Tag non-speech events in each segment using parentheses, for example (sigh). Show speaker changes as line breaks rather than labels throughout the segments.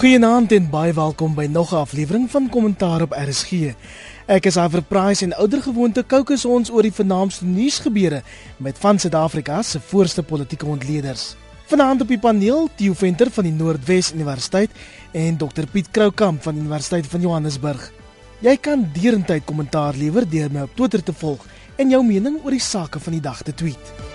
Goeienaand en baie welkom by nog 'n aflewering van Kommentaar op RSG. Ek is Iver Price en ouer gewoonte kookus ons oor die vernaamste nuusgebeure met van Suid-Afrika se voorste politieke ontleeders. Vanaand op die paneel Theo Venter van die Noordwes Universiteit en Dr Piet Kroukamp van die Universiteit van Johannesburg. Jy kan derentyd kommentaar lewer deur my op Twitter te volg en jou mening oor die sake van die dag te tweet.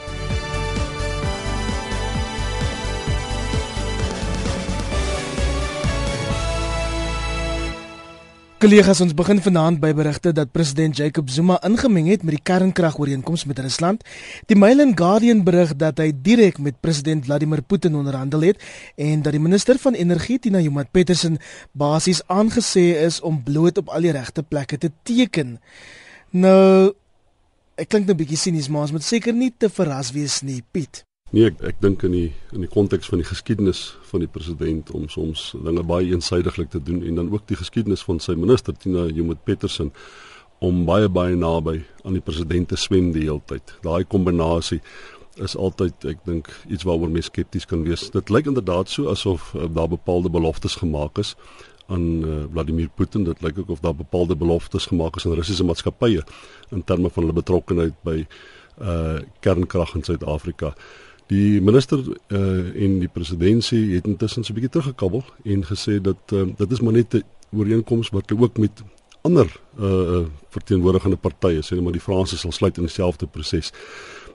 Kollegas, ons begin vanaand by berigte dat president Jacob Zuma ingemeng het met die kernkragooreenkoms met Rusland. Die Mail and Guardian berig dat hy direk met president Vladimir Putin onderhandel het en dat die minister van energie Tina Joemat Petersen basies aangesê is om bloot op al die regte plekke te teken. Nou, ek klink 'n bietjie sinies, maar ons moet seker nie te verras wees nie, Piet.
Nee, ek ek dink in die in die konteks van die geskiedenis van die president om soms dinge baie eensydiglik te doen en dan ook die geskiedenis van sy minister Tina Joemat Petersen om baie baie naby aan die president te swem die hele tyd. Daai kombinasie is altyd ek dink iets waaroor mens skepties kan wees. Dit lyk inderdaad so asof uh, daar bepaalde beloftes gemaak is aan uh, Vladimir Putin. Dit lyk ook of daar bepaalde beloftes gemaak is aan Russiese maatskappye in terme van hulle betrokkeheid by uh kernkrag in Suid-Afrika. Die minister uh, en die presidentsie het intussen so 'n bietjie teruggekabbel en gesê dat uh, dit is maar net 'n ooreenkoms wat hulle ook met ander uh, verteenwoordigende partye sê, maar die Franse sal sluit in dieselfde proses.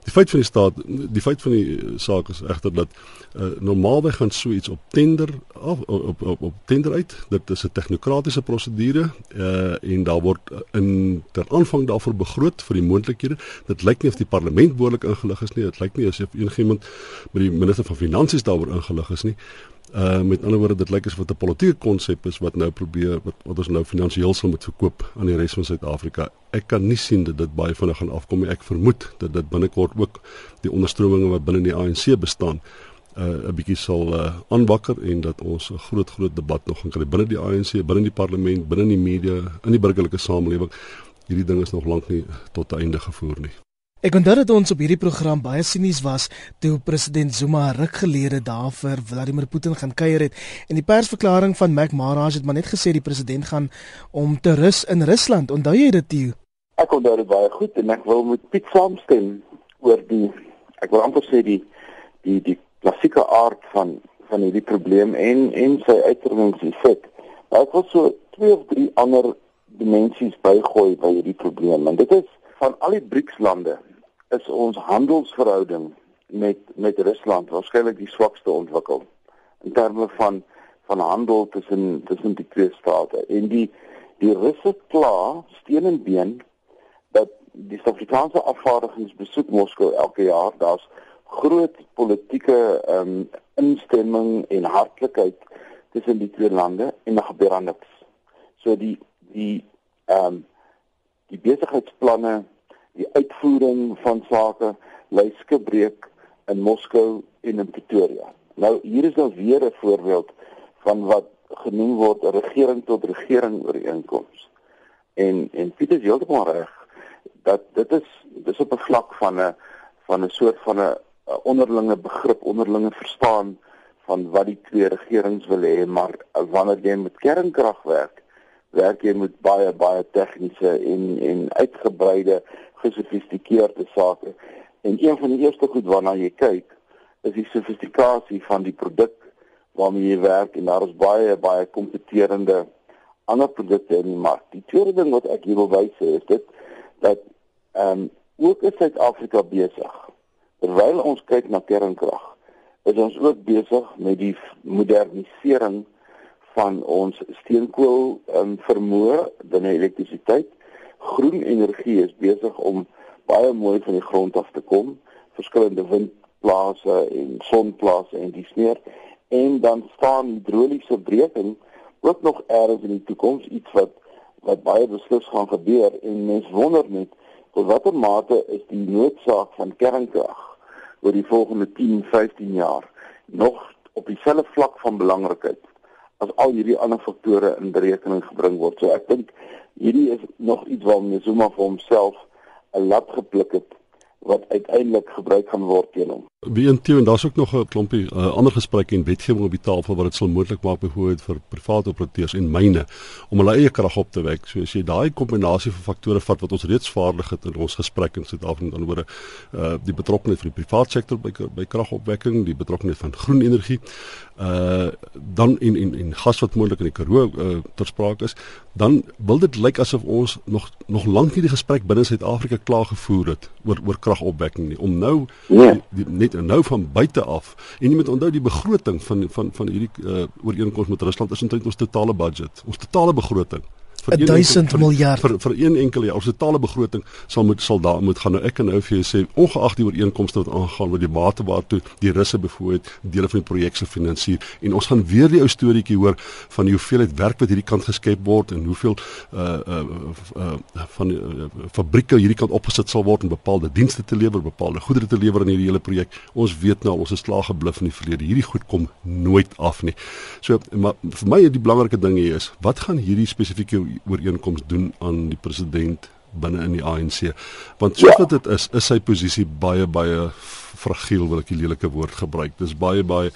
Die feit van die staat, die feit van die saak is egter dat uh, normaalweg gaan so iets op tender af op op op tender uit. Dit is 'n tegnokratiese prosedure uh, en daar word in ter aanvang daarvoor begroot vir die moontlikhede. Dit lyk nie of die parlement behoorlik ingelig is nie. Dit lyk nie asof enigiemand met die minister van finansies daaroor ingelig is nie. Uh met ander woorde dit lyk asof dit 'n politieke konsep is wat nou probeer wat, wat ons nou finansiëel sal moet verkoop aan die res van Suid-Afrika. Ek kan nie sien dat dit baie vinnig gaan afkom nie. Ek vermoed dat dit binnekort ook die onderstrominge wat binne die ANC bestaan uh 'n bietjie sal uh aanwakker en dat ons 'n groot groot debat nog gaan kry binne die ANC, binne die parlement, binne die media, in die burgerlike samelewing. Hierdie ding is nog lank nie tot 'n einde gevoer nie.
Ek onthou dat ons op hierdie program baie sinies was toe president Zuma ruk gelede daar vir Vladimir Putin gaan kuier het en die persverklaring van Mac Maharaj het maar net gesê die president gaan om te rus in Rusland. Onthou jy dit, Theo?
Ek onthou dit baie goed en ek wil met Piet saamstem oor die ek wil amper sê die die die klassieke aard van van hierdie probleem en en sy uitdrukkingseffek. Ek wil so twee of drie ander dimensies bygooi by hierdie probleem en dit is van al die BRICS-lande is ons handelsverhouding met met Rusland waarskynlik die swakste ontwikkel in terme van van handel tussen tussen die twee state. En die die Russe kla steen en been dat die Suid-Afrikaanse afvaardigings besoek Moskou elke jaar. Daar's groot politieke ehm um, instemming en hartlikheid tussen die twee lande en daar gebeur niks. So die die ehm um, die besigheidsplanne die uitvoering van sake lei skibreek in Moskou en in Pretoria. Nou hier is dan weer 'n voorbeeld van wat genoem word 'n regering tot regering ooreenkoms. En en Pieter is heeltemal reg dat dit is dis op 'n vlak van 'n van 'n soort van 'n onderlinge begrip, onderlinge verstaan van wat die twee regerings wil hê, maar wanneer jy met kernkrag werk, werk jy met baie baie tegniese en en uitgebreide gesofistikeerde sake. En een van die eerste goed waarna jy kyk, is die sofistikasie van die produk waarmee jy werk en daar is baie baie kompeterende ander produkte in die mark. Die tweede ding wat ek wil wys is dit dat ehm um, ook in Suid-Afrika besig. Terwyl ons kyk na kernkrag, is ons ook besig met die modernisering van ons steenkool ehm um, vermoë binne elektrisiteit groen energie is besig om baie mooi van die grond af te kom, verskillende windplase en sonplase en dis meer en dan staan hidroliese breking ook nog ergens in die toekoms iets wat wat baie beslis gaan gebeur. En mens wonder net tot watter mate is die noodsaak van kernkrag oor die volgende 10, 15 jaar nog op dieselfde vlak van belangrikheid as al hierdie ander faktore in berekening gebring word. So ek dink hierdie is nog iets waarmee Zuma vir homself 'n lat gepluk het wat uiteindelik gebruik gaan word teen hom.
Intien en daar's ook nog 'n klompie uh, ander gesprekke en wetgewing op die tafel wat dit sal moontlik maak byvoorbeeld vir private operateurs en myne om hulle eie krag op te wek. So as jy daai kombinasie van faktore vat wat ons reeds vaardig het in ons gesprek in Suid-Afrika dan oor uh, die betrokkeheid van die private sektor by by kragopwekking, die betrokkeheid van groen energie, uh dan in in in gas wat moontlik in die Karoo uh, ter sprake is, dan wil dit lyk asof ons nog nog lank nie die gesprek binne Suid-Afrika klaar gevoer het oor oor kragopwekking nie. Om nou ja. die, die, net nou van buite af. En jy moet onthou die begroting van van van hierdie uh, ooreenkoms met Rusland is eintlik ons totale budget, ons totale begroting
vir 1000 miljard
vir vir een enkele jaar. Ons totale begroting sal moet sal daar moet gaan. Nou ek kan nou vir jou sê ongeag die ooreenkomste wat aangaan met die mate waartoe die russe byvoorbeeld dele van die projek se finansier en ons gaan weer die ou storieetjie hoor van die hoeveelheid werk wat hierdie kant geskep word en hoeveel uh uh, uh van uh, fabrieke hierdie kant opgesit sal word om bepaalde dienste te lewer, bepaalde goedere te lewer in hierdie hele projek. Ons weet nou ons is slaag gebluf in die verlede. Hierdie goed kom nooit af nie. So maar vir my die belangrike ding hier is wat gaan hierdie spesifieke ooreenkoms doen aan die president binne in die ANC. Want soos wat dit is, is sy posisie baie baie fragiel wil ek die lelike woord gebruik. Dis baie baie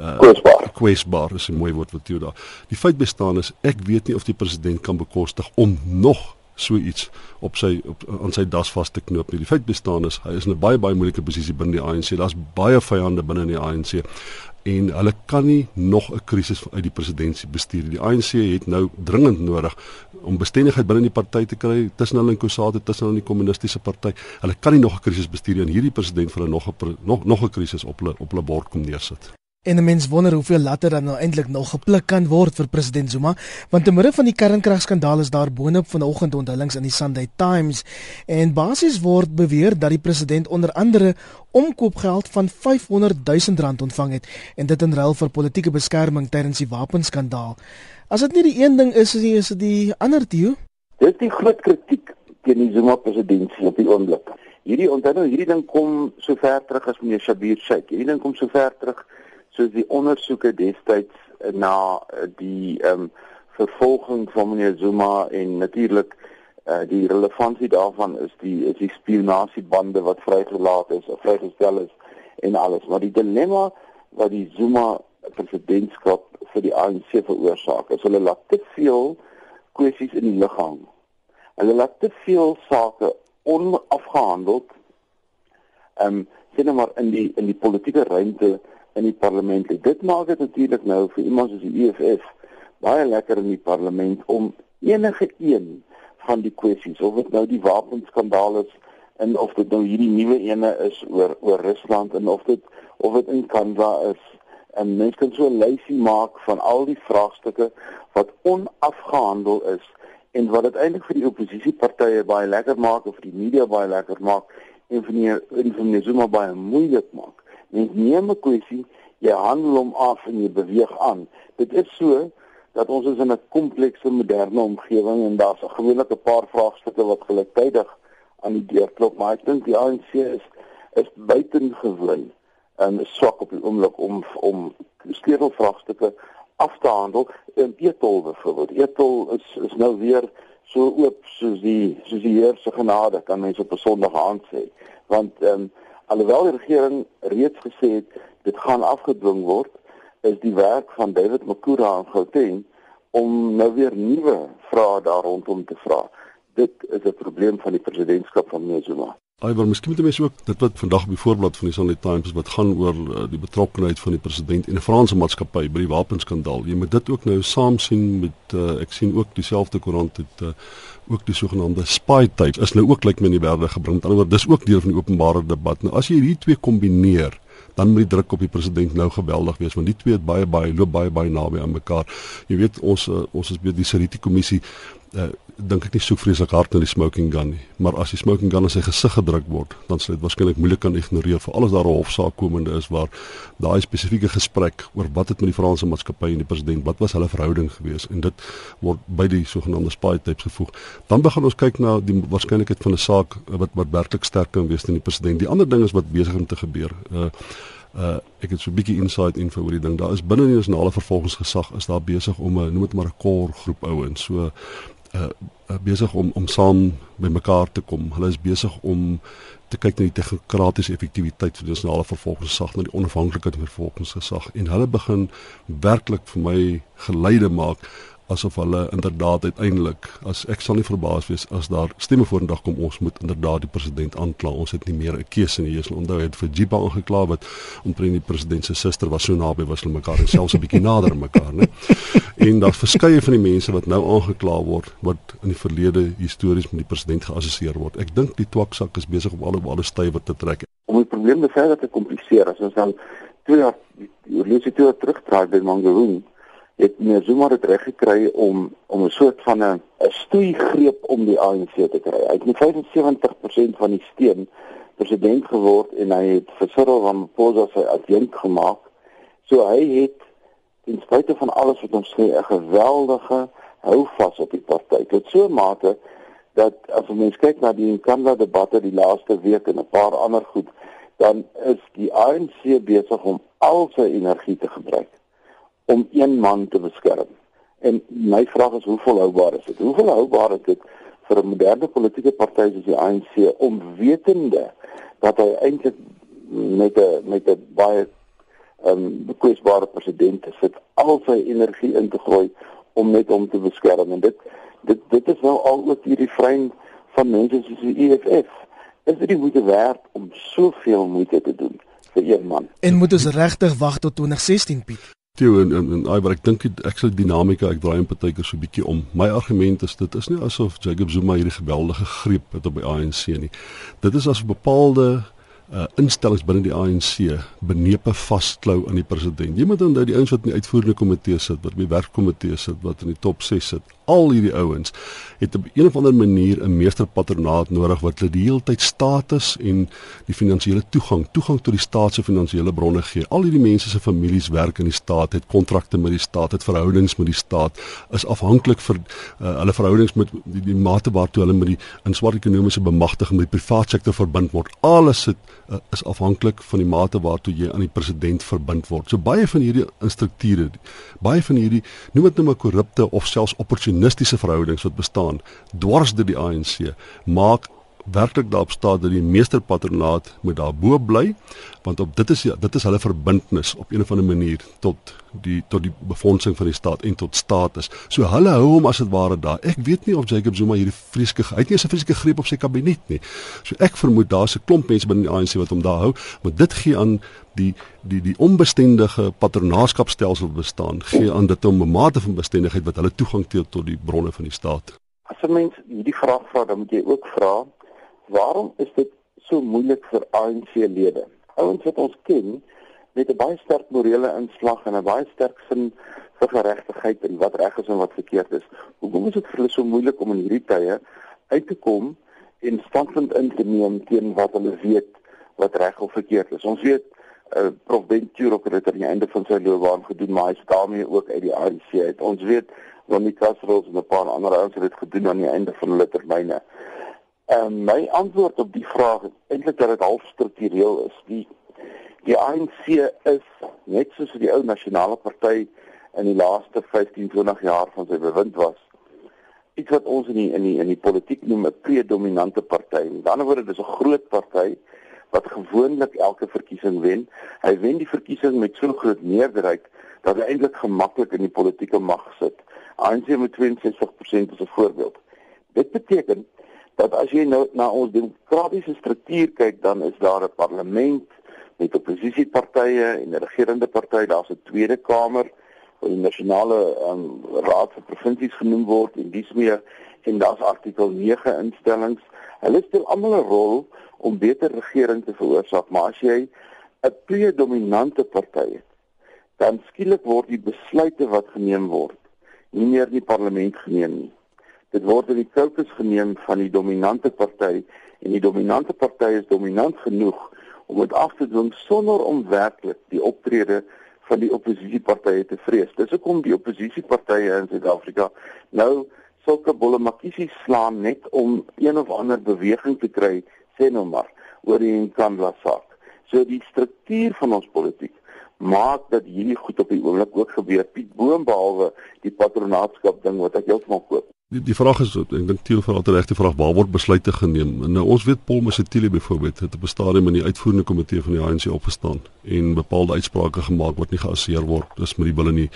uh, kwesbaar.
Kwesbaar is 'n mooi woord wat jy daar. Die feit bestaan is ek weet nie of die president kan bekostig om nog so iets op sy op aan sy das vas te knoop nie. Die feit bestaan is hy is in 'n baie baie moeilike posisie binne die ANC. Daar's baie vyande binne in die ANC en hulle kan nie nog 'n krisis uit die presidentskap bestuur. Die ANC het nou dringend nodig om bestendigheid binne die party te kry tussen hulle en Kusate tussen hulle en die kommunistiese party. Hulle kan nie nog 'n krisis bestuur en hierdie president vir hulle nog 'n nog nog 'n krisis op hulle op hulle bord kom neersit.
En 'n mens wonder hoeveel latte dan nou eintlik nog gepluk kan word vir president Zuma, want te midde van die kernkragskandaal is daar boonop vanoggend onthullings in die Sunday Times en basies word beweer dat die president onder andere omkoopgeld van 500 000 rand ontvang het en dit in ruil vir politieke beskerming tydens die wapenskandaal. As dit nie die een ding is, is dit die ander deel.
Dis die groot kritiek teen die Zuma presidentskap op die oomblik. Hierdie onthou nou hierdie ding kom so ver terug as meneer Shabir Sheikh. Hierdie ding kom so ver terug soos die ondersoeke destyds na eh, die ehm um, vervolging van meneer Zuma en natuurlik uh, die relevantie daarvan is die is die spionasiebande wat vrygelaat is of vrygestel is en alles. Maar die dilemma wat die Zuma presidentskap vir die ANC veroorsaak is hulle laat te veel kwessies in die lug hang. Hulle laat te veel sake onafgehandeld ehm um, sien nou maar in die in die politieke ruimte in die parlement. Dit maak dit natuurlik nou vir iemand soos die EFF baie lekker in die parlement om enige een van die kwessies of dit nou die wapenskandaal is en of dit nou hierdie nuwe ene is oor oor Rusland en of dit of dit in Kanada is en mens kan so 'n lysie maak van al die vraagstukke wat onafgehandel is en wat dit eintlik vir die oppositiepartye baie lekker maak of vir die media baie lekker maak en vir die vir die Zuma baie moeilik maak. Mens neem 'n kwessie, jy handel hom af en jy beweeg aan. Dit is so dat ons is in 'n komplekse moderne omgewing en daar's 'n paar vraagstukke wat gelyktydig aan die deur klop, maar ek dink die ANC is is buitengewoon en swak op die oomblik om om sleutelvraagstukke af te handel. En Etol byvoorbeeld, Etol is is nou weer so oop soos die soos die Heer se genade kan mense op 'n Sondag aand sê. Want ehm um, alhoewel die regering reeds gesê het dit gaan afgedwing word, is die werk van David Makura en Gauteng om nou weer nuwe vrae daar rondom te vra. Dit is 'n probleem van die presidentskap van Zuma.
Iwer, miskien moet mense ook dit wat vandag op die voorblad van die Sunday Times wat gaan oor uh, die betrokkeheid van die president en 'n Franse maatskappy by die wapenskandaal. Jy moet dit ook nou saam sien met uh, ek sien ook dieselfde koerant het uh, ook die sogenaamde spy tape is nou ook lyk like my in die wêreld gebring. Met ander woorde, dis ook deel van die openbare debat. Nou as jy hierdie twee kombineer, dan moet die druk op die president nou geweldig wees want die twee het baie baie loop baie baie naby aan mekaar. Jy weet ons uh, ons is by die Seriti kommissie uh, dink ek nie so vreeslik hard na die smoking gun nie, maar as die smoking gun in sy gesig gedruk word, dan sal dit waarskynlik moeilik kan ignoreer vir alles daar 'n hofsaak komende is waar daai spesifieke gesprek oor wat het met die Franse maatskappy en die president, wat was hulle verhouding gewees en dit word by die sogenaamde spy tapes gevoeg. Dan begin ons kyk na die waarskynlikheid van 'n saak wat wat werklik sterk kan wees teen die president. Die ander ding is wat besig om te gebeur. Uh uh ek het so 'n bietjie insight info oor die ding. Daar is binne die nasionale vervolgingsgesag is daar besig om 'n noem dit maar 'n core groep ouens. So uh, uh besig om om saam bymekaar te kom. Hulle is besig om te kyk na die tegnokratiese effektiwiteit van die nasionale vervolgingsgesag, na die onafhanklikheid van vervolgingsgesag en hulle begin werklik vir my geleide maak asof hulle inderdaad uiteindelik as ek sal nie verbaas wees as daar stemme vorendag kom ons moet inderdaad die president aankla. Ons het nie meer 'n keuse nie jy sal onthou het vir Jipa aangekla wat omtrent die president se suster was so naby was hulle mekaar en selfs 'n bietjie (laughs) nader aan mekaar nê en daar's verskeie van die mense wat nou aangekla word wat in die verlede histories met die president geassosieer word. Ek dink die twaksak is besig om al hoe alle stywe te trek.
Om die probleem verder te kompliseer as ons dan twee jaar die oorlede twee terugdraai by Mangaroon het meneer Zuma dit reg gekry om om 'n soort van 'n 'n stoeigreep om die ANC te kry. Hy het met 75% van die steun president geword en hy het vir Cyril Ramaphosa sy adjunk gemaak. So hy het ten spyte van alles wat ons sê 'n geweldige houvas op die party. Tot so mate dat as ons kyk na die Nkandla debatte die laaste week en 'n paar ander goed, dan is die ANC besig om al sy energie te gebruik om een man te beskerm. En my vraag is hoe volhoubaar is dit? Hoe volhoubaar is dit vir 'n moderne politieke party soos die ANC om wetende dat hy eintlik met 'n met 'n baie ehm um, kwesbare president sit al sy energie in te gooi om net hom te beskerm en dit dit dit is nou al ook hierdie vrein van mense soos die EFF. Is dit nie moeite werd om soveel moeite te doen vir een man?
En moet ons regtig wag tot 2016 Piet?
Theo en en, en ai wat ek dink ek sal dinamika ek draai 'n partykeer so 'n bietjie om. My argument is dit is nie asof Jacob Zuma hierdie geweldige greep het op die ANC nie. Dit is as bepaalde uh, instellings binne die ANC benepe vasklou aan die president. Jy moet onthou die ouens wat in die uitvoerende komitee sit, wat by werkkomitee sit, wat in die top 6 sit, al hierdie ouens het op 'n of ander manier 'n meesterpatronaat nodig wat hulle die hele tyd status en die finansiële toegang, toegang tot die staat se finansiële bronne gee. Al hierdie mense se families werk in die staat, het kontrakte met die staat, het verhoudings met die staat, is afhanklik vir uh, hulle verhoudings met die, die mate waartoe hulle met die in swart ekonomiese bemagtiging met die private sektor verbind word. Alles sit uh, is afhanklik van die mate waartoe jy aan die president verbind word. So baie van hierdie instrukture, baie van hierdie noem dit nou maar korrupte of selfs opportunistiese verhoudings wat bestaan dwars deur die ANC maak werklik daarop staan dat die meesterpatronaat moet daarbo bly want op dit is dit is hulle verbintenis op een of ander manier tot die tot die befondsing van die staat en tot status. So hulle hou hom as dit ware daar. Ek weet nie of Jacob Zuma hierdie vreeslike hy het nie 'n vreeslike greep op sy kabinet nie. So ek vermoed daar's 'n klomp mense binne die ANC wat hom daar hou, maar dit gee aan die die die onbestendige patronaatskapstelsel bestaan gee aan dit 'n mate van bestendigheid wat hulle toegang het tot die bronne van die staat.
As 'n mens hierdie vraag vra, dan moet jy ook vra waarom is dit so moeilik vir ANC-lede? Ouens wat ons ken met 'n baie sterk morele inslag en 'n baie sterk sin vir geregtigheid en wat reg is en wat verkeerd is. Hoekom is dit vir hulle so moeilik om in hierdie tye uit te kom en standpunt in te neem teen wat hulle weet wat reg of verkeerd is? Ons weet uh, Prof Bentur het dit aan die einde van sy loopbaan gedoen, maar hy is daarmee ook uit die ANC uit. Ons weet wanneer Castro en 'n paar ander ouens het dit gedoen aan die einde van hulle termyne. En my antwoord op die vraag is eintlik dat dit half struktureel is. Die die ANC is net soos die ou nasionale party in die laaste 15, 20 jaar van sy bewind was. Iets wat ons in die in die in die politiek noem 'n predominante party. Met ander woorde, dis 'n groot party wat gewoonlik elke verkiesing wen. Hy wen die verkiesing met so groot meerderheid dat hy eintlik gemaklik in die politieke mag sit. ANC met 62% is 'n voorbeeld. Dit beteken dat as jy nou na ons demokratiese struktuur kyk, dan is daar 'n parlement met oppositiepartye en 'n regerende party, daar's 'n tweede kamer wat die nasionale um, raad vir provinsies genoem word en dis meer en daar's artikel 9 instellings. Hulle speel almal 'n rol om beter regering te veroorsaak, maar as jy 'n predominante party het, dan skielik word die besluite wat geneem word nie meer in die parlement geneem nie. Dit word in die kokes geneem van die dominante party en die dominante party is dominant genoeg om dit af te dwing sonder om werklik die optrede van die oppositiepartye te vrees. Dis hoekom die oppositiepartye in Suid-Afrika nou sulke bolle makiesies slaan net om een of ander beweging te kry, sê nou maar, oor die Nkandla saak. So die struktuur van ons politiek maak dat hierdie goed op die oomblik ook gebeur. Piet Boom behalwe die patronaatskap ding wat ek heeltemal koop.
Die die vraag is ek dink Theo vra altyd regte vraag waar word besluite geneem? Nou ons weet Paul Masitile byvoorbeeld het op 'n stadium in die uitvoerende komitee van die ANC opgestaan en bepaalde uitsprake gemaak wat nie geassieer word. Dis met die bil in die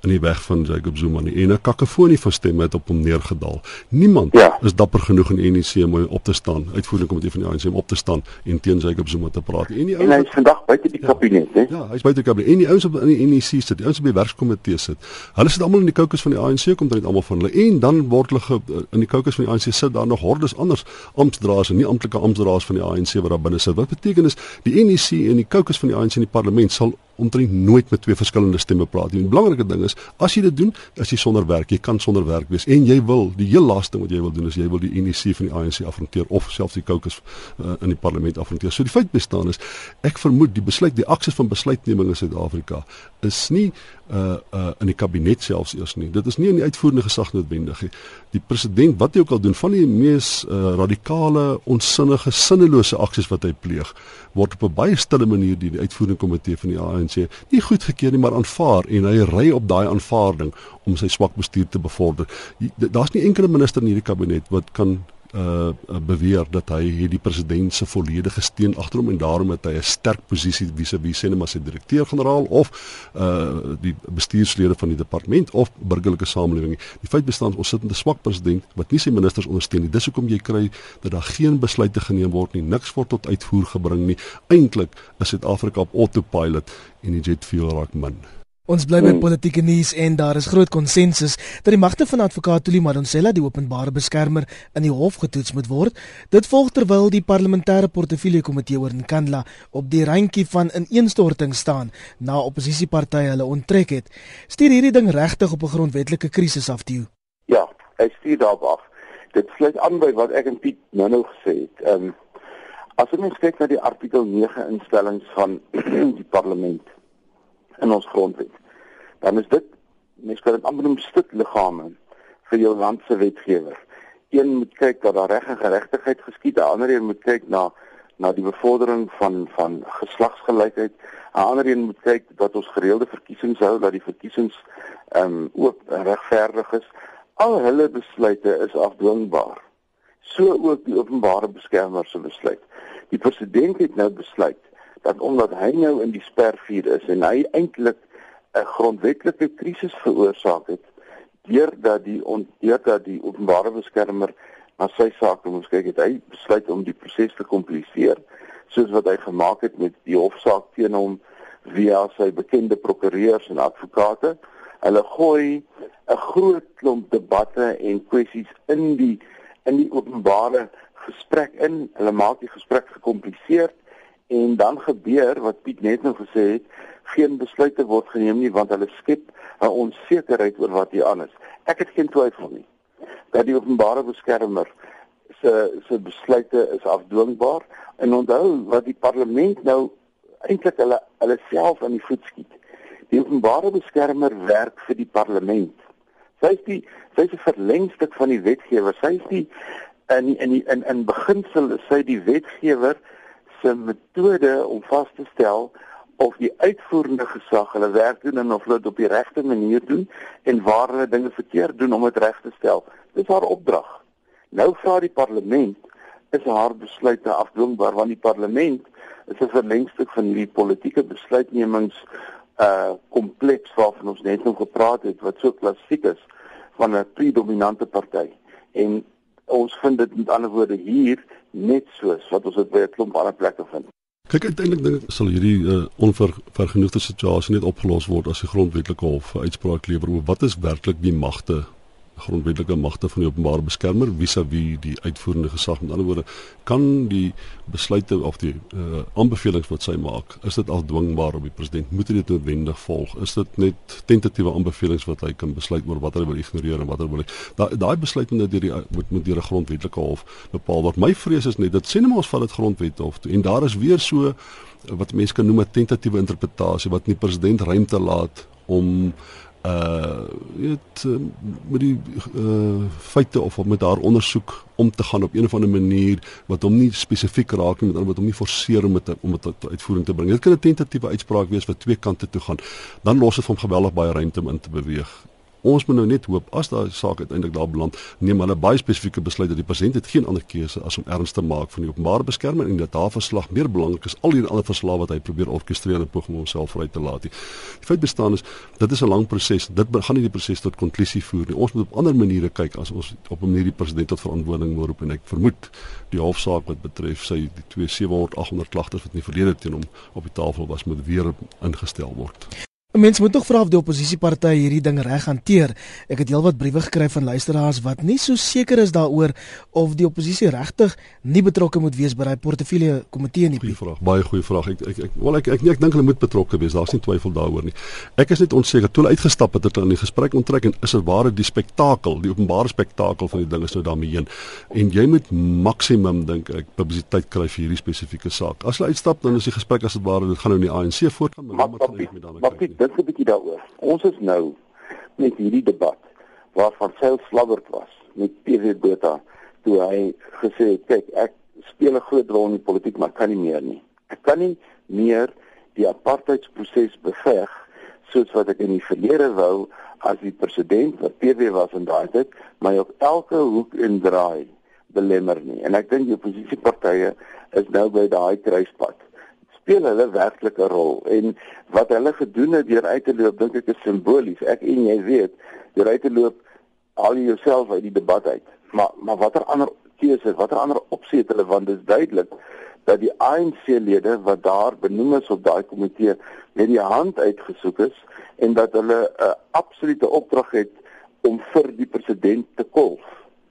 in die weg van Jacob Zuma nie. En 'n kakofonie van stemme het op hom neergedaal. Niemand ja. is dapper genoeg in ANC om op te staan, uitvoerende komitee van die ANC om op te staan en teen Jacob Zuma te praat.
En die ouens is vandag buite die ja, kabinet, hè?
Ja, hy's buite die kabinet. En die ouens op in die NEC sit, die ouens op die werkskomitee sit. Hulle sit almal in die kokes van die ANC kom dit almal van hulle. En dan word hulle ge, in die kokes van die ANC sit daar nog hordes anders amptdraers en nie amptelike amptdraers van die ANC wat daar binne sit. Wat beteken is die NEC en die kokes van die ANC in die parlement sal omtrent nooit met twee verskillende stemme praat nie. Die belangrike ding is as jy dit doen, as jy sonder werk, jy kan sonder werk wees en jy wil die heel laaste ding wat jy wil doen is jy wil die NEC van die ANC afronteer of selfs die caucus uh, in die parlement afronteer. So die feit bestaan is ek vermoed die besluit die akses van besluitneming in Suid-Afrika is nie uh uh in die kabinet selfs eers nie. Dit is nie in die uitvoerende gesag noodwendig nie. Die president wat hy ook al doen van die mees uh, radikale, onsinnige, sinnelose aksies wat hy pleeg, word op 'n baie stille manier deur die uitvoerende komitee van die ANC nie goedgekeur nie, maar aanvaar en hy ry op daai aanvaarding om sy swak bestuur te bevorder. Daar's nie enkele minister in hierdie kabinet wat kan uh beweer dat hy het die president se volledige steun agter hom en daarom het hy 'n sterk posisie vis-à-vis sê net maar sy direkteur-generaal of uh die bestuurslede van die departement of burgerlike samelewing. Die feit bestaan ons sit met 'n swak president wat nie sy ministers ondersteun nie. Dis hoekom jy kry dat daar geen besluite geneem word nie. Niks word tot uitvoer gebring nie. Eintlik is Suid-Afrika op autopilot en die jet fuel raak min.
Ons bly by hmm. politieke nuus en daar is groot konsensus dat die magte van advokaat Tuli Madonsela die openbare beskermer in die hof getoets moet word. Dit volg terwyl die parlementêre portefeulje komitee oor Nkandla op die randjie van ineenstorting staan na oppositiepartye hulle onttrek het. Stuur hierdie ding regtig op 'n grondwetlike krisis af toe?
Ja, hy stuur daarop af. Dit sluit aan by wat ek en Piet nou-nou gesê het. Ehm um, as ons kyk na die artikel 9 instellings van (clears throat) die parlement in ons grondwet. Dan is dit mens kan dit amper noem stutliggame vir jou land se wetgewer. Een moet kyk dat daar reg en geregtigheid geskied, die ander een moet kyk na na die bevordering van van geslagsgelykheid. 'n Ander een moet kyk dat ons gereelde verkiesings hou, dat die verkiesings ehm um, ook regverdig is. Al hulle besluite is afdwingbaar. So ook die openbare beskermer se besluit. Die president het nou besluit dat omdat hy nou in die spervuur is en hy eintlik 'n grondwetlike krisis veroorsaak het deurdat die deurdat die openbare beskermer na sy saak moet kyk het hy besluit om die proses te kompliseer soos wat hy gemaak het met die hofsaak teen hom via sy bekende prokureurs en advokate. Hulle gooi 'n groot klomp debatte en kwessies in die in die openbare gesprek in. Hulle maak die gesprek gekompliseer en dan gebeur wat Piet net nou gesê het, geen besluite word geneem nie want hulle skep 'n onsekerheid oor wat hier aan is. Ek het geen twyfel nie dat die openbare beskermer se se besluite is afdwingbaar en onthou wat die parlement nou eintlik hulle hulle self aan die voet skiet. Die openbare beskermer werk vir die parlement. Sy is die sy is 'n verlengstuk van die wetgewer. Sy is die in in in in beginsel sy die wetgewer se metode om vas te stel of die uitvoerende gesag hulle werk doen en of hulle dit op die regte manier doen en waar hulle dinge verkeerd doen om dit reg te stel. Dis haar opdrag. Nou vra die parlement is haar besluite afdwingbaar want die parlement is 'n verlengstuk van hierdie politieke besluitnemings uh kompleks waarvan ons net nou gepraat het wat so klassiek is van 'n predominante party. En ons vind dit met ander woorde hier net soos wat ons dit by 'n klomp ander plekke vind.
Kyk uiteindelik dink ek sal hierdie uh, onvergenoegde situasie net opgelos word as die grondwetlike hof uitspraak lewer oor wat is werklik die magte grondwetlike magte van die openbare beskermer vis-à-vis -vis die uitvoerende gesag. Met ander woorde, kan die besluite of die uh, aanbevelings wat sy maak, is dit afdwingbaar op die president? Moet hy dit noodwendig volg? Is dit net tentatiewe aanbevelings wat hy kan besluit oor wat hy wil ignoreer en wat hy wil? Daai daai besluit moet deur die moet moet deur 'n grondwetlike hof bepaal word. My vrees is net dat sê net maar ons vat dit grondwet hof toe en daar is weer so wat mense kan noem 'n tentatiewe interpretasie wat die president ruimte laat om uh weet uh, met die uh feite of met haar ondersoek om te gaan op een of ander manier wat hom nie spesifiek raak nie met wat hom nie forceer om dit om dit tot uitvoering te bring. Dit kan 'n tentatiewe uitspraak wees wat twee kante toe gaan. Dan los dit hom geweldig baie ruimte om in te beweeg. Ons moet nou net hoop as daai saak uiteindelik daar beland, neem hulle baie spesifieke besluit dat die president het geen ander keuse as om erns te maak van die openbare beskerming en dat haar verslag meer belangrik is al die ander verslae wat hy probeer orkestreer en poging om homself vry te laat. Die feit bestaan is dit is 'n lang proses. Dit gaan nie die proses tot konklusie voer nie. Ons moet op ander maniere kyk as ons op 'n manier die president tot verantwoording moet roep en ek vermoed die hofsaak wat betref sy die 2700 800 klagtes wat in die verlede teen hom op die tafel was moet weer ingestel word.
Mense moet tog vra of die oppositiepartye hierdie ding reg hanteer. Ek het heelwat briewe gekry van luisteraars wat nie so seker is daaroor of die oppositie regtig nie betrokke moet wees by daai portefeulje komitee nie.
Goeie vraag, baie goeie vraag. Ek ek ek wel ek ek, ek, ek dink hulle moet betrokke wees. Daar's nie twyfel daaroor nie. Ek is net onseker toe hulle uitgestap het het hulle in die gesprek onttrek en is dit ware die spektakel, die openbare spektakel van die ding is nou daarmee heen. En jy moet maksimum dink ek publisiteit kry vir hierdie spesifieke saak. As hulle uitstap dan is die gesprek as dit ware dit gaan nou in die ANC voortgaan,
maar wat gaan met daarmee? Dink 'n bietjie daaroor. Ons is nou met hierdie debat waarvan Cyril Slabbert was met PV Botha toe hy gesê het kyk ek speel 'n groot rol in die politiek maar kan nie meer nie. Ek kan nie meer die apartheidsproses beveg soos wat ek in die verlede wou as die president wat PV was in daai tyd my op elke hoek en draai belemmer nie. En ek dink die oppositiepartye is nou by daai kruispunt speel hulle werklik 'n rol. En wat hulle gedoen het deur uit te loop dink ek is simbolies. Ek en jy weet deur uit te loop al jouself uit die debat uit. Maar maar watter ander keuses watter ander opsie het hulle? Want dit is duidelik dat die ANC lede wat daar benoem is op daai komitee met die hand uitgesoek is en dat hulle 'n uh, absolute opdrag het om vir die president te kolf.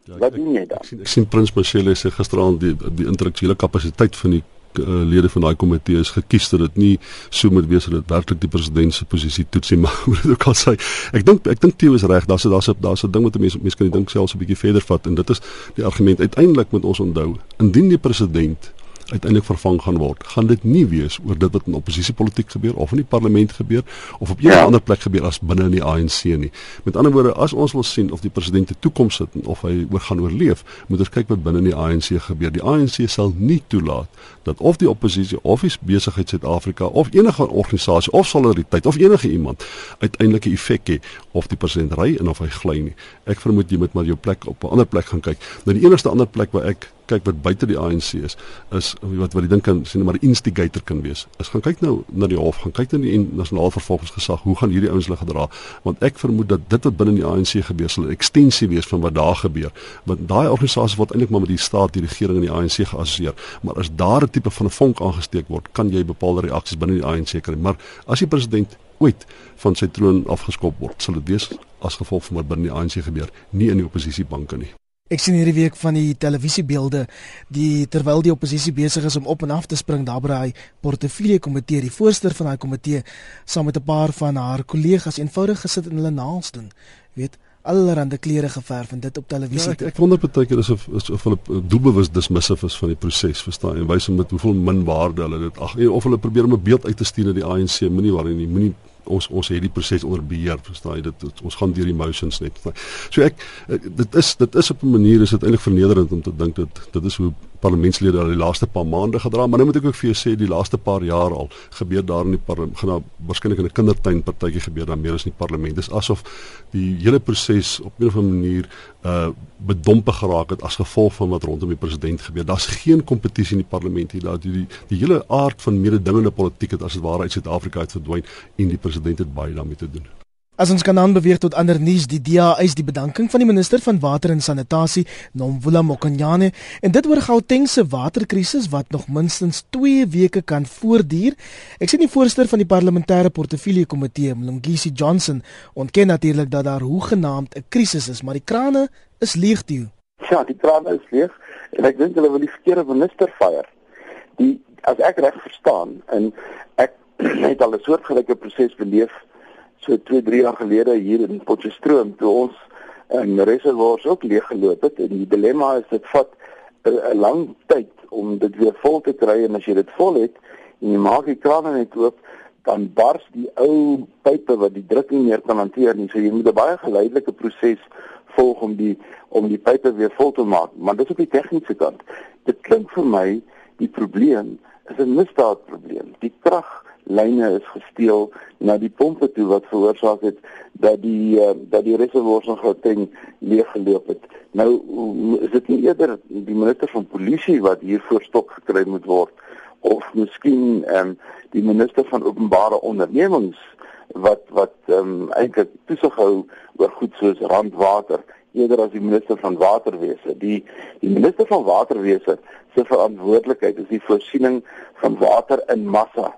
Ja, wat doen jy dan?
ek sien, ek sien prins Mashele sê gisteraand die die intellektuele kapasiteit van die uh, lede van daai komitee is gekies dat dit nie so moet wees dat dit werklik die president se posisie toetsie (laughs) maar hoe dit ook al sê ek dink ek dink Theo is reg daar's daar's daar's 'n ding wat mense mense kan dink selfs 'n bietjie verder vat en dit is die argument uiteindelik moet ons onthou indien die president uiteindelik vervang gaan word, gaan dit nie wees oor dit wat in oppositiepolitiek gebeur of in die parlement gebeur of op enige ja. ander plek gebeur as binne in die ANC nie. Met ander woorde, as ons wil sien of die president 'n toekoms het of hy oor gaan oorleef, moet ons kyk wat binne in die ANC gebeur. Die ANC sal nie toelaat dat of die oppositie of die besigheid Suid-Afrika of enige organisasie of solidariteit of enige iemand uiteindelik 'n effek het of die president ry en of hy gly nie. Ek vermoed jy moet maar jou plek op 'n ander plek gaan kyk. Nou die enigste ander plek waar ek kyk wat buite die ANC is, is wat wat die ding kan sien maar die instigator kan wees. Is gaan kyk nou na die hof, gaan kyk na die nasionale vervolgingsgesag, hoe gaan hierdie ouens hulle gedra? Want ek vermoed dat dit wat binne die ANC gebeur sal 'n ekstensie wees van wat daar gebeur. Want daai organisasie word eintlik maar met die staat, die regering en die ANC geassosieer. Maar as daar 'n tipe van 'n vonk aangesteek word, kan jy bepaalde reaksies binne die ANC kry. Maar as die president ooit van sy troon afgeskop word, sal dit wees as gevolg van wat binne die ANC gebeur, nie in die oppositiebanke nie.
Ek sien hierdie week van die televisiebeelde die terwyl die oppositie besig is om op en af te spring daar by hy portefeulje komitee, die voorsteur van daai komitee saam met 'n paar van haar kollegas eenvoudig gesit en hulle naels doen. Weet allerhande klere geverf en dit op televisie.
Ja, ek, ek wonder baie keer asof of hulle doelbewus dismissief is van die proses, verstaan jy? En wys met hoeveel min waarde hulle dit ag of hulle probeer om 'n beeld uit te stuur na die ANC, moenie worry nie, moenie ons ons het die proses onder beheer verstaan jy dit, dit ons gaan deur emotions net so ek dit is dit is op 'n manier is dit eintlik vernederend om te dink dat dit is hoe parlementslede al die laaste paar maande gedra maar nou moet ek ook vir jou sê die laaste paar jaar al gebeur daar in die parlement waarskynlik in 'n kindertuin partytjie gebeur dan meer as in die parlement. Dis asof die hele proses op 'n of ander manier uh bedompe geraak het as gevolg van wat rondom die president gebeur. Daar's geen kompetisie in die parlement hier daar die, die die hele aard van mededingende politiek het as dit ware uit Suid-Afrika uit verdwyn en die president het baie daarmee te doen
As ons kan aanbeweeg tot ander nuus, die DA eis die bedanking van die minister van water en sanitasie, Nomvula Mokonyane, en dit oor Gauteng se waterkrisis wat nog minstens 2 weke kan voortduur. Ek sien die voorsteur van die parlementêre portefeulje komitee, Mlungisi Johnson, ontken natuurlik dat daar hoegenaamd 'n krisis is, maar die krane is leeg toe.
Ja, die krane is leeg en ek dink hulle wil die verkeerde minister fire. Die as ek reg verstaan en ek (clears throat) het al 'n soortgelyke proses beleef so 2, 3 jaar gelede hier in Potchefstroom toe ons in reservoirs ook leeg geloop het. En die dilemma is dit vat 'n lang tyd om dit weer vol te kry. En as jy dit vol het en jy maak die krane net oop dan bars die ou pype wat die druk nie meer kan hanteer nie. So jy moet 'n baie geleidelike proses volg om die om die pype weer vol te maak. Maar dis op die tegniese kant. Dit klink vir my die probleem is 'n misdaadprobleem. Die krag lyne is gesteel na die pompe toe wat veroorsaak het dat die uh, dat die reservoirs in Gauteng leeggeloop het. Nou is dit nie eerder die minister van polisie wat hier voor stok gekry moet word of miskien um, die minister van openbare ondernemings wat wat ehm um, eintlik toesig hou oor goed soos randwater eerder as die minister van waterwese. Die die minister van waterwese se verantwoordelikheid is die voorsiening van water in massa.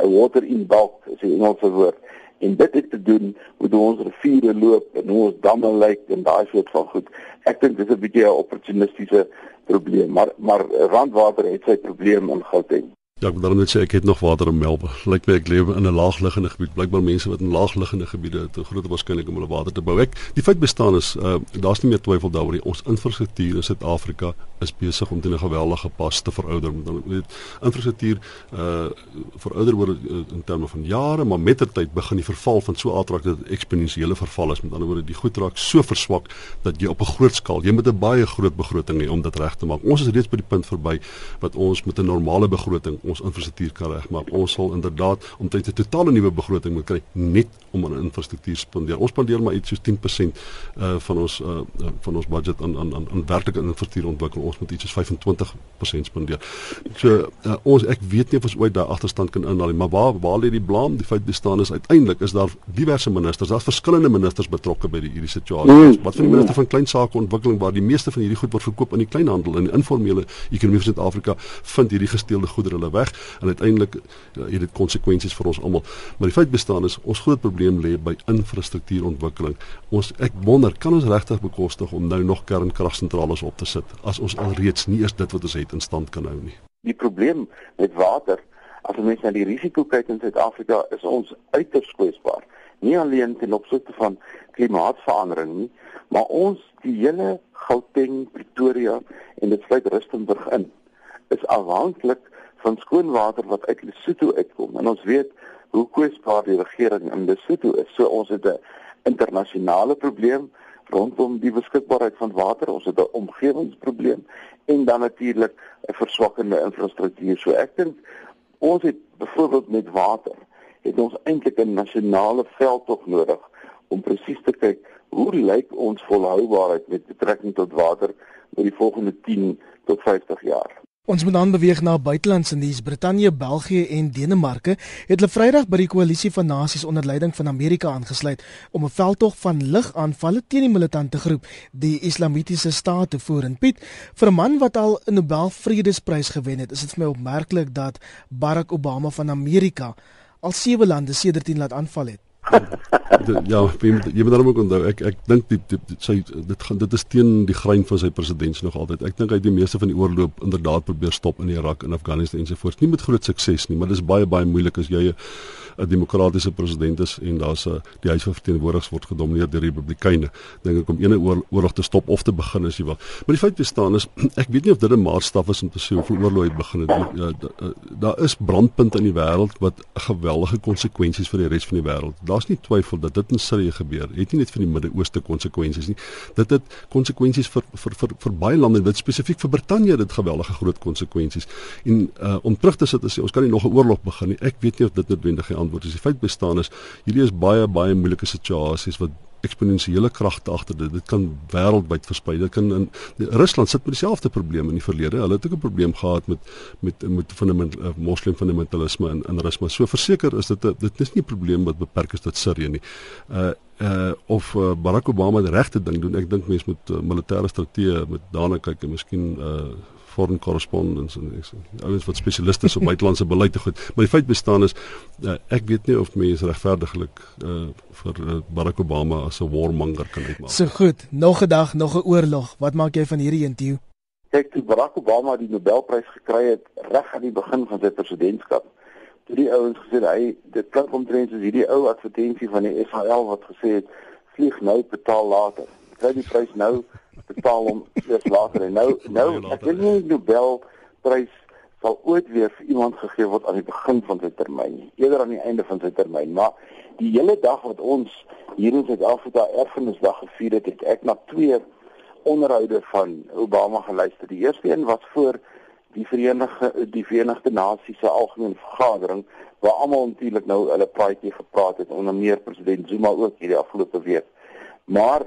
'n Water in bulk is die Engelse woord. En dit het te doen met ons riviere loop en hoe ons damme lyk en daai soort van goed. Ek dink dis 'n bietjie 'n opportunistiese probleem, maar maar randwater het sy probleem in Gauteng.
Ja, ek wil dan net sê ek het nog water in Melbourne. Lyk my ek lewe in 'n laagliggende gebied. Blykbaar mense wat in laagliggende gebiede 'n groot waarskynlik om hulle water te bou. Ek die feit bestaan is uh daar's nie meer twyfel daaroor nie. Ons infrastruktuur in Suid-Afrika is besig om teen 'n geweldige pas te verouder. Dan weet infrastruktuur uh verouder word uh, in terme van jare, maar met ter tyd begin die verval van so aardrak dat eksponensiële verval is. Met ander woorde, die goed raak so verswak dat jy op 'n groot skaal, jy met 'n baie groot begroting hê om dit reg te maak. Ons is reeds by die punt verby wat ons met 'n normale begroting ons infrastruktuur kan regmaak. Ons sal inderdaad omtrent 'n totale nuwe begroting moet kry net om aan infrastruktuur spandeer. Ons spandeer maar iets soos 10% uh van ons uh van ons budget aan aan aan, aan werklike infrastruktuur ontwikkel. Ons moet iets soos 25% spandeer. So uh, ons ek weet nie of ons ooit daai agterstand kan inhaal nie, maar waar waar lê die blame? Die feit bestaan is uiteindelik is daar diverse ministers, daar's verskillende ministers betrokke by die hierdie situasie. Mm. Wat van die minister van klein sake ontwikkeling waar die meeste van hierdie goed word verkoop in die kleinhandel en in die informele ekonomie van Suid-Afrika vind hierdie gesteelde goedere hulle weg en uiteindelik ja, het dit konsekwensies vir ons almal. Maar die feit bestaan is ons groot probleem lê by infrastruktuurontwikkeling. Ons ek wonder, kan ons regtig bekostig om nou nog kernkragsentrales op te sit as ons alreeds nie eers dit wat ons het in stand kan hou nie?
Die probleem met water, as ons na die risiko kyk in Suid-Afrika, is ons uiters kwesbaar. Nie alleen ten opsigte van klimaatsverandering nie, maar ons die hele Gauteng, Pretoria en dit sluit Rustenburg in is afhanklik van skoonwater wat uit Lesotho uitkom. En ons weet hoe kwesbaar die regering in Lesotho is. So ons het 'n internasionale probleem rondom die beskikbaarheid van water. Ons het 'n omgewingsprobleem en dan natuurlik 'n verswakkende infrastruktuur. So ek dink ons het byvoorbeeld met water het ons eintlik 'n nasionale veldtog nodig om presies te kyk hoe lyk ons volhoubaarheid met betrekking tot water oor die volgende 10 tot 50 jaar.
Ons moet dan beweeg na buitelandse nuus. Brittanje, België en Denemarke het hulle Vrydag by die koalisie van nasies onder leiding van Amerika aangesluit om 'n veldtog van ligaanvalle teen die militante groep, die Islamitiese Staat te voer. En Piet, vir 'n man wat al 'n Nobel Vredesprys gewen het, is dit vir my opmerklik dat Barack Obama van Amerika al sewe lande sedertdien laat aanval het
ja, jy moet, jy moet daarom ook onthou ek ek dink die, die, die sy dit gaan dit is teen die grein van sy presidents nog altyd. Ek dink hy het die meeste van die oorloop inderdaad probeer stop in Irak en Afghanistan ensovoorts. Nie met groot sukses nie, maar dit is baie baie moeilik as jy 'n demokratiese president is en daar's 'n die huis van verteenwoordigers word gedomeineer deur republikeine. Dink ek om ene oorlog te stop of te begin as jy wil. Maar die feit bestaan is (clears throat) ek weet nie of dit 'n maatstaf is om te sê hoeveel oorlog het begin het. Ja, eh, daar is brandpunte in die wêreld wat geweldige konsekwensies vir die res van die wêreld. Daar's nie twyfel dat dit in Sirië gebeur. Het nie net vir die Midde-Ooste konsekwensies nie. Dit het konsekwensies vir vir vir vir baie lande, dit spesifiek vir Brittanje dit geweldige groot konsekwensies. En uh, om terug te sit en sê ons kan nie nog 'n oorlog begin nie. Ek weet nie of dit noodwendig antwoord is. Die feit bestaan is hierdie is baie baie moeilike situasies wat eksponensiële kragte agter dit. Dit kan wêreldwyd versprei. Dit kan in Rusland sit met dieselfde probleme in die verlede. Hulle het ook 'n probleem gehad met met met fundament uh, moslim fundamentalisme in in Rusland. So verseker is dit a, dit is nie 'n probleem wat beperk is tot Sirië nie. Uh uh of uh, Barack Obama die regte ding doen. Ek dink mense moet uh, militêre strategie met daarna kyk en miskien uh foreign correspondence en ek sê ouens wat spesialiste is op buitelandse beleid te goed. Maar die feit bestaan is uh, ek weet nie of mense regverdiglik uh, vir uh, Barack Obama as 'n warmonger kan uitmaak.
So goed, nog 'n dag, nog 'n oorlog. Wat maak jy van hierdie interview?
Kyk, toe Barack Obama die Nobelprys gekry het reg aan die begin van sy presidentskap, toe die ouens gesê hy dit klink omtrent soos hierdie ou advertensie van die SAL wat gesê het vlieg nou betaal later. Kry die prys nou betaal hom eers later en nou nou ek weet nie Nobel prys sal ooit weer vir iemand gegee word aan die begin van sy termyn nie eerder aan die einde van sy termyn maar die hele dag wat ons hier in Suid-Afrika erfenisdag gevier het het ek na twee onderhoude van Obama geluister. Die eerste een was voor die Verenigde die Verenigde Nasies se algemene vergadering waar almal natuurlik nou hulle praatjie gepraat het onder meer president Zuma ook hierdie afgelope week. Maar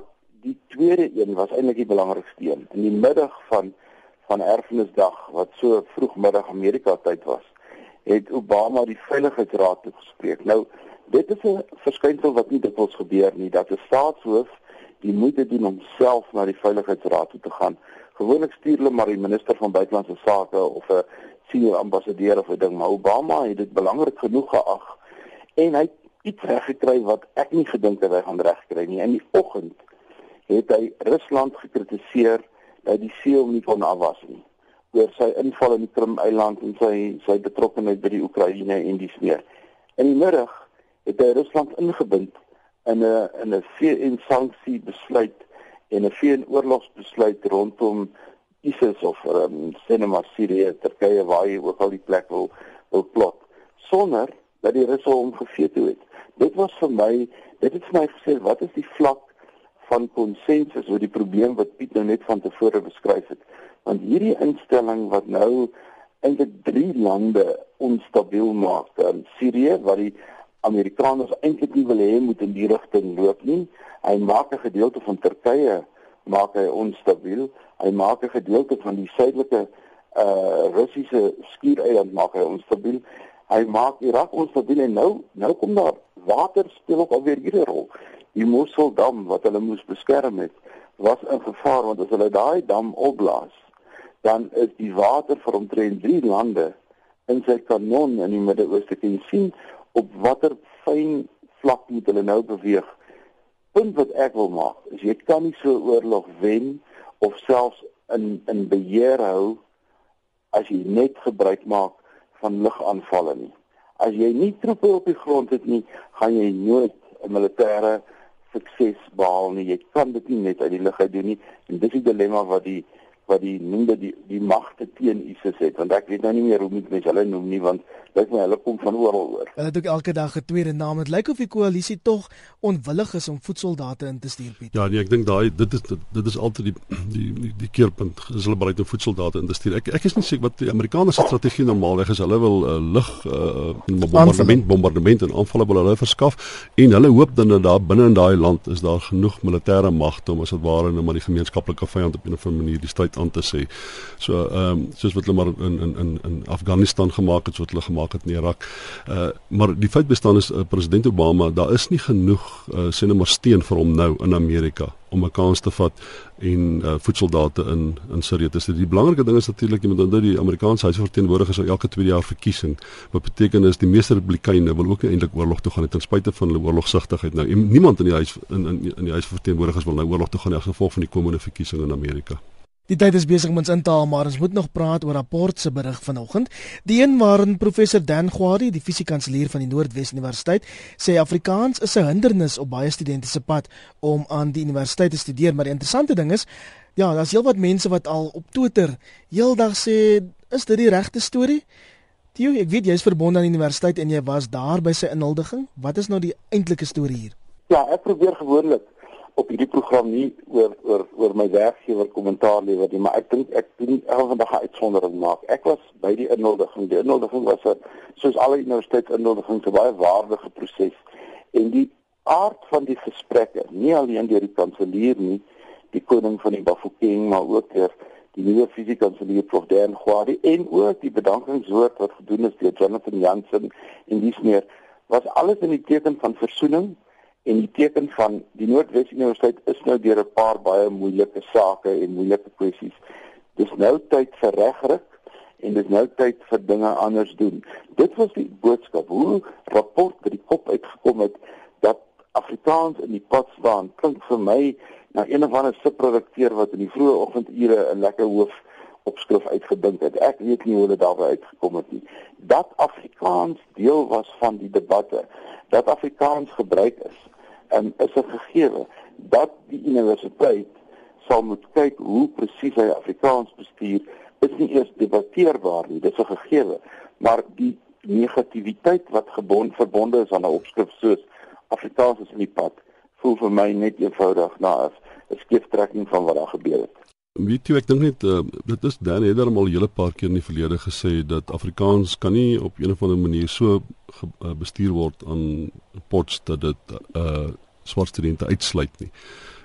die tweede een was eintlik die belangrikste een. In die middag van van Erfenisdag wat so vroegmiddag Amerika tyd was, het Obama die Veiligheidsraad toegespreek. Nou, dit is 'n verskynsel wat nie dikwels gebeur nie dat 'n staatshoof die moeite doen om self na die Veiligheidsraad toe te gaan. Gewoonlik stuur hulle maar die minister van buitelandse sake of 'n senior ambassadeur of 'n ding, maar Obama het dit belangrik genoeg geag en hy iets reggekry wat ek nie gedink het hy gaan regkry nie. In die oggend het hy Rusland gekritiseer dat die hom nie kon afwas nie oor sy inval in die Krim-eiland en sy sy betrokkeheid by die Oekraïne en die smeer. In die middag het hy Rusland ingebind in 'n in 'n VN sanksie besluit en 'n VN oorlogsbesluit rondom ISIS of um, Sinema Syrië, Turkye waar hy ook al die plek wil wil plot sonder dat die Russe hom geveto het. Dit was vir my, dit het vir my gesê wat is die vlak van konsensus oor die probleem wat Piet nou net van tevore beskryf het. Want hierdie instelling wat nou eintlik drie lande onstabiel maak, um, Syrië waar die Amerikaners eintlik nie wil hê moet in die rigting loop nie. Hy maak 'n gedeelte van Turkye maak hy onstabiel. Hy maak 'n gedeelte van die suidelike uh Russiese skiereiland maak hy onstabiel. Hy maak Irak onstabiel en nou nou kom daar water speel ook alweer 'n rol. Die Mosuldam wat hulle moes beskerm het, was in gevaar want as hulle daai dam opblaas, dan is die water vir omtrent drie lande in sy kanon in die Midde-Ooste kan sien op watter fyn vlak moet hulle nou beweeg. Punt wat ek wil maak is jy kan nie so oorlog wen of selfs in in beheer hou as jy net gebruik maak van lugaanvalle nie. As jy nie troepe op die grond het nie, gaan jy nooit 'n militêre sukses behaal nie. Jy kan dit nie net uit die lug uit doen nie. En dis die dilemma wat die wat die noem dat die die magte teen ISIS het want ek weet nou nie meer hoe moet mense hulle noem nie want dit my hulle kom van oral oor.
Hulle het ook elke dag 'n tweede naam. Dit lyk of die koalisie tog onwillig is om voetsoldate in te stuur Piet.
Ja, nee, ek dink daai dit is dit, dit is altyd die die die, die keerpunt. Is hulle bereid om voetsoldate in te stuur? Ek ek is nie seker wat die Amerikaners se strategie normaalweg is. Hulle wil uh, lug uh, bombardement bombardement en aanvalle wil hulle verskaf en hulle hoop dan dat daar binne in daai land is daar genoeg militêre magte om as dit ware nou maar die gemeenskaplike vyand op 'n of ander manier die stryd aan te sê. So ehm um, soos wat hulle maar in in in in Afghanistan gemaak het, so wat hulle gemaak het in Irak. Uh maar die feit bestaan is uh, president Obama, daar is nie genoeg uh, sê net maar steen vir hom nou in Amerika om 'n kans te vat en uh, voedseldate in in Sirië te sit. Die belangrike ding is natuurlik jy moet onthou die Amerikaanse huisverteenwoordigers sou elke 2 jaar verkiesing. Wat beteken is die meeste republikeine wil ook eintlik oorlog toe gaan ten spyte van hulle oorlogsigtigheid nou. Niemand in die huis in in in die huisverteenwoordigers wil nou oorlog toe gaan as gevolg van die komende verkiesing in Amerika.
Die tyd is besig om ons in te haal, maar ons moet nog praat oor rapport se berig vanoggend. Die een waarin professor Dan Gwadi, die fisiekanselier van die Noordwes Universiteit, sê Afrikaans is 'n hindernis op baie studente se pad om aan die universiteit te studeer, maar die interessante ding is, ja, daar's heelwat mense wat al op Twitter heeldag sê, is dit die regte storie? Theo, ek weet jy's verbonde aan die universiteit en jy was daar by sy inhuldiging. Wat is nou die eintlike storie hier?
Ja, ek probeer gewoonlik op hierdie program nie oor oor oor my werkgewer kommentaar lewer nie, maar ek dink ek doen elke vandag 'n uitsondering maak. Ek was by die inhuldiging. Die inhuldiging was 'n soos alle universiteitsinhuldigings 'n baie waardige proses. En die aard van die gesprekke, nie alleen deur die kanselier nie, die koning van die Bafokeng, maar ook deur die nuwe fisiekanselier Prof Dan Gwadi en ook die bedankingswoord wat gedoen is deur Jonathan Jansen en dis meer was alles in die teken van versoening en die teken van die Noordwes Universiteit is nou deur 'n paar baie moeilike sake en moeilike kwessies. Dis nou tyd vir regryk en dis nou tyd vir dinge anders doen. Dit was die boodskap. Hoe rapport by die kop uitgekom het dat Afrikaans in die pad staan. Klink vir my na een of ander subprodukteur wat in die vroeë oggendure 'n lekker hoof opskrif uitgedink het. Ek weet nie hoe hulle daarby uitgekom het nie. Dat Afrikaans deel was van die debatte, dat Afrikaans gebruik is en is 'n gegewe dat die universiteit sal moet kyk hoe presies hy Afrikaans bestuur is nie eers debatteerbaar nie dis 'n gegewe. Maar die negativiteit wat gebond verbonde is aan 'n opskrif soos Afrikaans is in die pad voel vir my net eenvoudig na 'n skeeftrekking van wat daar gebeur het
Weet jy ek dink net uh, dit is Dan het daar al 'n hele paar keer in die verlede gesê dat Afrikaans kan nie op een of ander manier so ge, uh, bestuur word aan pots dat dit uh swart studente uitsluit nie.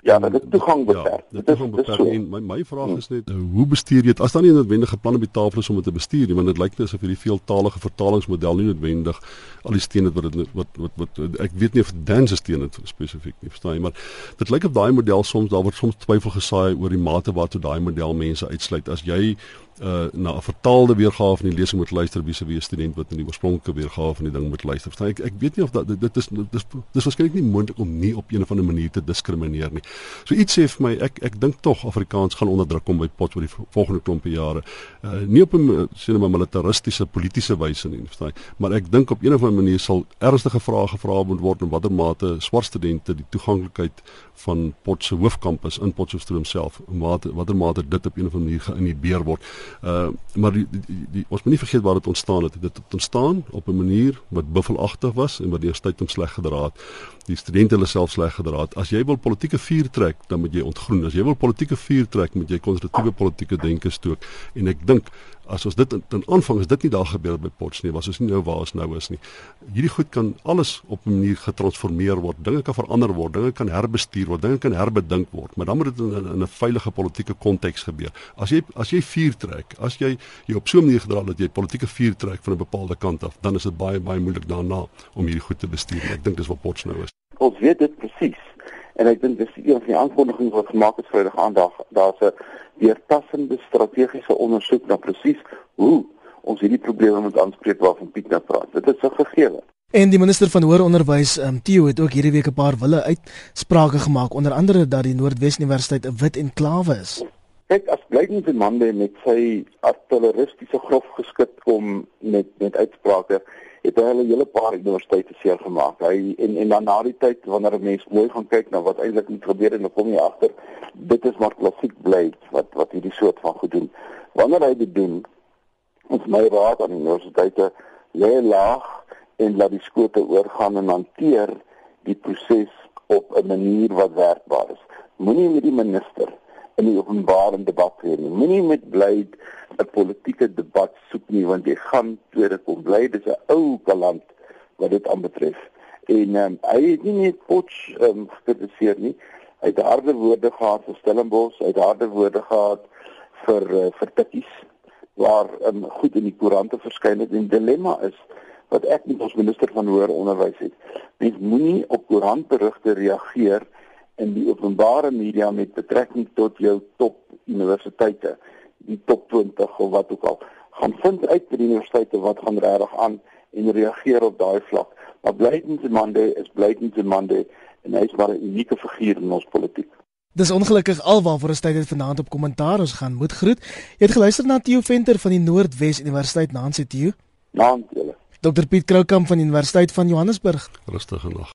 Ja, maar dit toegang beperk.
Ja, dit is beperk. So. En my my vraag is net uh, hoe bestuur jy dit as daar nie noodwendige plan op die tafel is om dit te bestuur nie, want dit lyk net asof hierdie veeltaalige vertalingsmodel nie noodwendig al die wat dit wat, wat wat wat ek weet nie of dance stene spesifiek nie, verstaan jy, maar dit lyk of daai model soms daar word soms twyfel gesaai oor die mate waartoe daai model mense uitsluit. As jy uh na 'n vertaalde weergawe van die lesing moet luister wie se wie student wat in die oorspronklike weergawe van die ding moet luister. Verstaan ek ek weet nie of dat dit is dis dis waarskynlik nie moontlik om nie op een of ander manier te diskrimineer nie. So iets sê vir my ek ek dink tog Afrikaans gaan onder druk kom by pot oor die volgende klompe jare. Uh nie op 'n sien 'n militaristiese politieke wyse nie, verstaan jy? Maar ek dink op een of ander manier sal ernstige vrae gevra moet word in watter mate swart studente die toeganklikheid van pot se hoofkampus in Potchefstroom self, mate watter mate dit op een of ander manier geïnhibeer word. Uh maar die, die, die, die ons moet nie vergeet waar dit ontstaan het. Dit het ontstaan op 'n manier wat buffelagtig was en wat die tyd hom sleg gedra het. Die studente hulle self sleg gedra het. As jy wil politieke vuur trek, dan moet jy ontgroen. As jy wil politieke vuur trek, moet jy konstruktiewe politieke denke stook. En ek dink as ons dit in aanvang is dit nie daar gebeur by Potts nie, was ons nie nou waar ons nou is nie. Hierdie goed kan alles op 'n manier getransformeer word. Dinge kan verander word, dinge kan herbestuur word, dinge kan herbedink word, maar dan moet dit in, in 'n veilige politieke konteks gebeur. As jy as jy vuur trek, as jy jy op so 'n manier gedra dat jy politieke vuur trek van 'n bepaalde kant af, dan is dit baie baie moeilik daarna om hierdie goed te bestuur. Ek dink dis wat Potts nou is.
Ons weet dit presies. En ek dink dis een van die aankondigings wat gemaak is Vrydag aandag. Daar's 'n deurtassende strategiese ondersoek na presies hoe ons hierdie probleme moet aanspreek waarvan Piet nou praat. Dit is 'n gegewe.
En die minister van hoër onderwys, um, Theo het ook hierdie week 'n paar wille uitsprake gemaak, onder andere dat die Noordwes Universiteit 'n wit enklawe is.
Kyk, as blykens die man met sy artilleristiese grof geskit kom met met uitsprake het hy 'n hele paar universiteite seer gemaak. Hy en en dan na die tyd wanneer 'n mens mooi gaan kyk na wat eintlik moet gebeur en dan kom jy agter dit is maar klassiek bly wat wat hierdie soort van goed doen. Wanneer hy dit doen, ons my raad aan universiteite lê laag en laat die skote oorgaan en hanteer die proses op 'n manier wat werkbaar is. Moenie met die minister in die openbare debat tree nie. Moenie met bly 'n politieke debat soek nie want jy gaan tweede kom bly dis 'n ou kaland wat dit aanbetref. En um, hy het nie net Potch um, gekritiseer nie. Hy het harde woorde gehad vir Stellenbosch, hy het harde woorde gehad vir uh, vir Tikkies waar um, goed in die koerante verskyn het en dilemma is wat ek met ons minister van hoër onderwys het. Mens moenie op koerantberigte reageer in die openbare media met betrekking tot jou top universiteite die top 20 of wat ook al gaan vind uit by die universiteite wat gaan regtig aan en reageer op daai vlak. Maar Blydense Mande is Blydense Mande en hy is maar 'n unieke figuur in ons politiek.
Dis ongelukkig alwaar vir 'n tyd het vanaand op kommentaar ons gaan moet groet. Jy het geluister na Theo Venter van die Noordwes Universiteit Nancy Theo.
Naam julle.
Dr Piet Kroukamp van die Universiteit van Johannesburg.
Rustige nag.